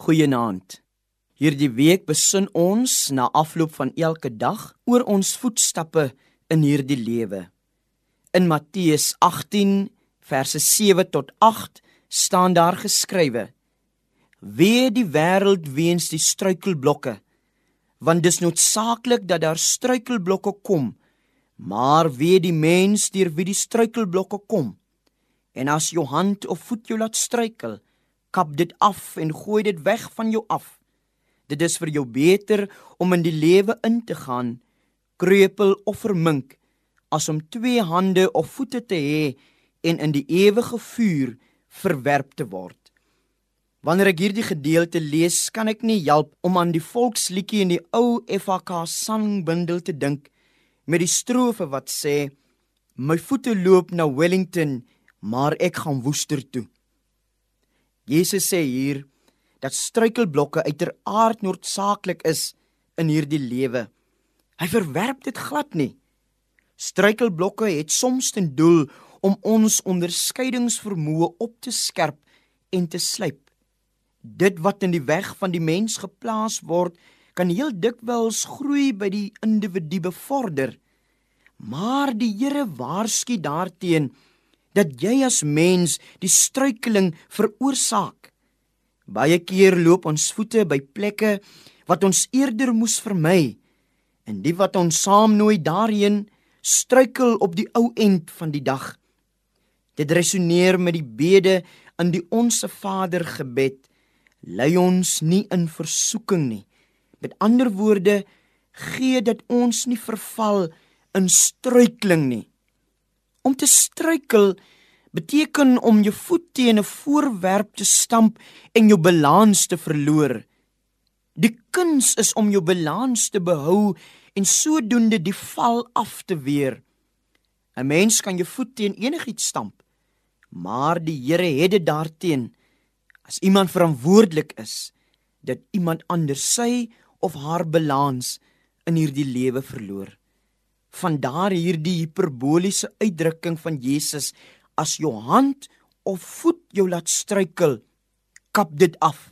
Goeienaand. Hierdie week besin ons na afloop van elke dag oor ons voetstappe in hierdie lewe. In Matteus 18 verse 7 tot 8 staan daar geskrywe: Wee die wêreld weens die struikelblokke, want dis noodsaaklik dat daar struikelblokke kom, maar wee die mens deur wie die struikelblokke kom. En as jou hand of voet jou laat struikel, kap dit af en gooi dit weg van jou af. Dit is vir jou beter om in die lewe in te gaan, kreupel of vermink, as om twee hande of voete te hê en in die ewige vuur verwerp te word. Wanneer ek hierdie gedeelte lees, kan ek nie help om aan die volksliedjie in die ou FHK sangbundel te dink met die strofe wat sê: My voete loop na Wellington, maar ek gaan Woester toe. Jesus sê hier dat struikelblokke uiteraard noodsaaklik is in hierdie lewe. Hy verwerp dit glad nie. Struikelblokke het soms ten doel om ons onderskeidingsvermoë op te skerp en te slyp. Dit wat in die weg van die mens geplaas word, kan heel dikwels groei by die individu bevorder. Maar die Here waarsku daarteenoor dat jy as mens die struikeling veroorsaak. Baie keer loop ons voete by plekke wat ons eerder moes vermy en die wat ons saamnooi daarheen struikel op die ou end van die dag. Dit resoneer met die bede in die onsse Vader gebed. Lei ons nie in versoeking nie. Met ander woorde, gee dat ons nie verval in struikeling nie. Om te struikel beteken om jou voet teen 'n voorwerp te stamp en jou balans te verloor. Die kuns is om jou balans te behou en sodoende die val af te weer. 'n Mens kan jou voet teen enigiets stamp, maar die Here het dit daarteen as iemand verantwoordelik is dat iemand anders sy of haar balans in hierdie lewe verloor van daar hierdie hiperboliese uitdrukking van Jesus as jou hand of voet jou laat struikel kap dit af.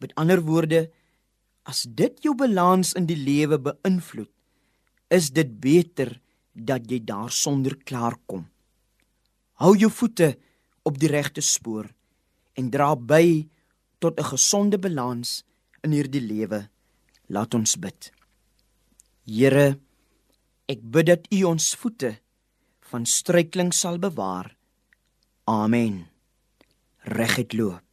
Met ander woorde as dit jou balans in die lewe beïnvloed is dit beter dat jy daarsonder klaarkom. Hou jou voete op die regte spoor en dra by tot 'n gesonde balans in hierdie lewe. Laat ons bid. Here Ek bid dat U ons voete van struikeling sal bewaar. Amen. Reguit loop.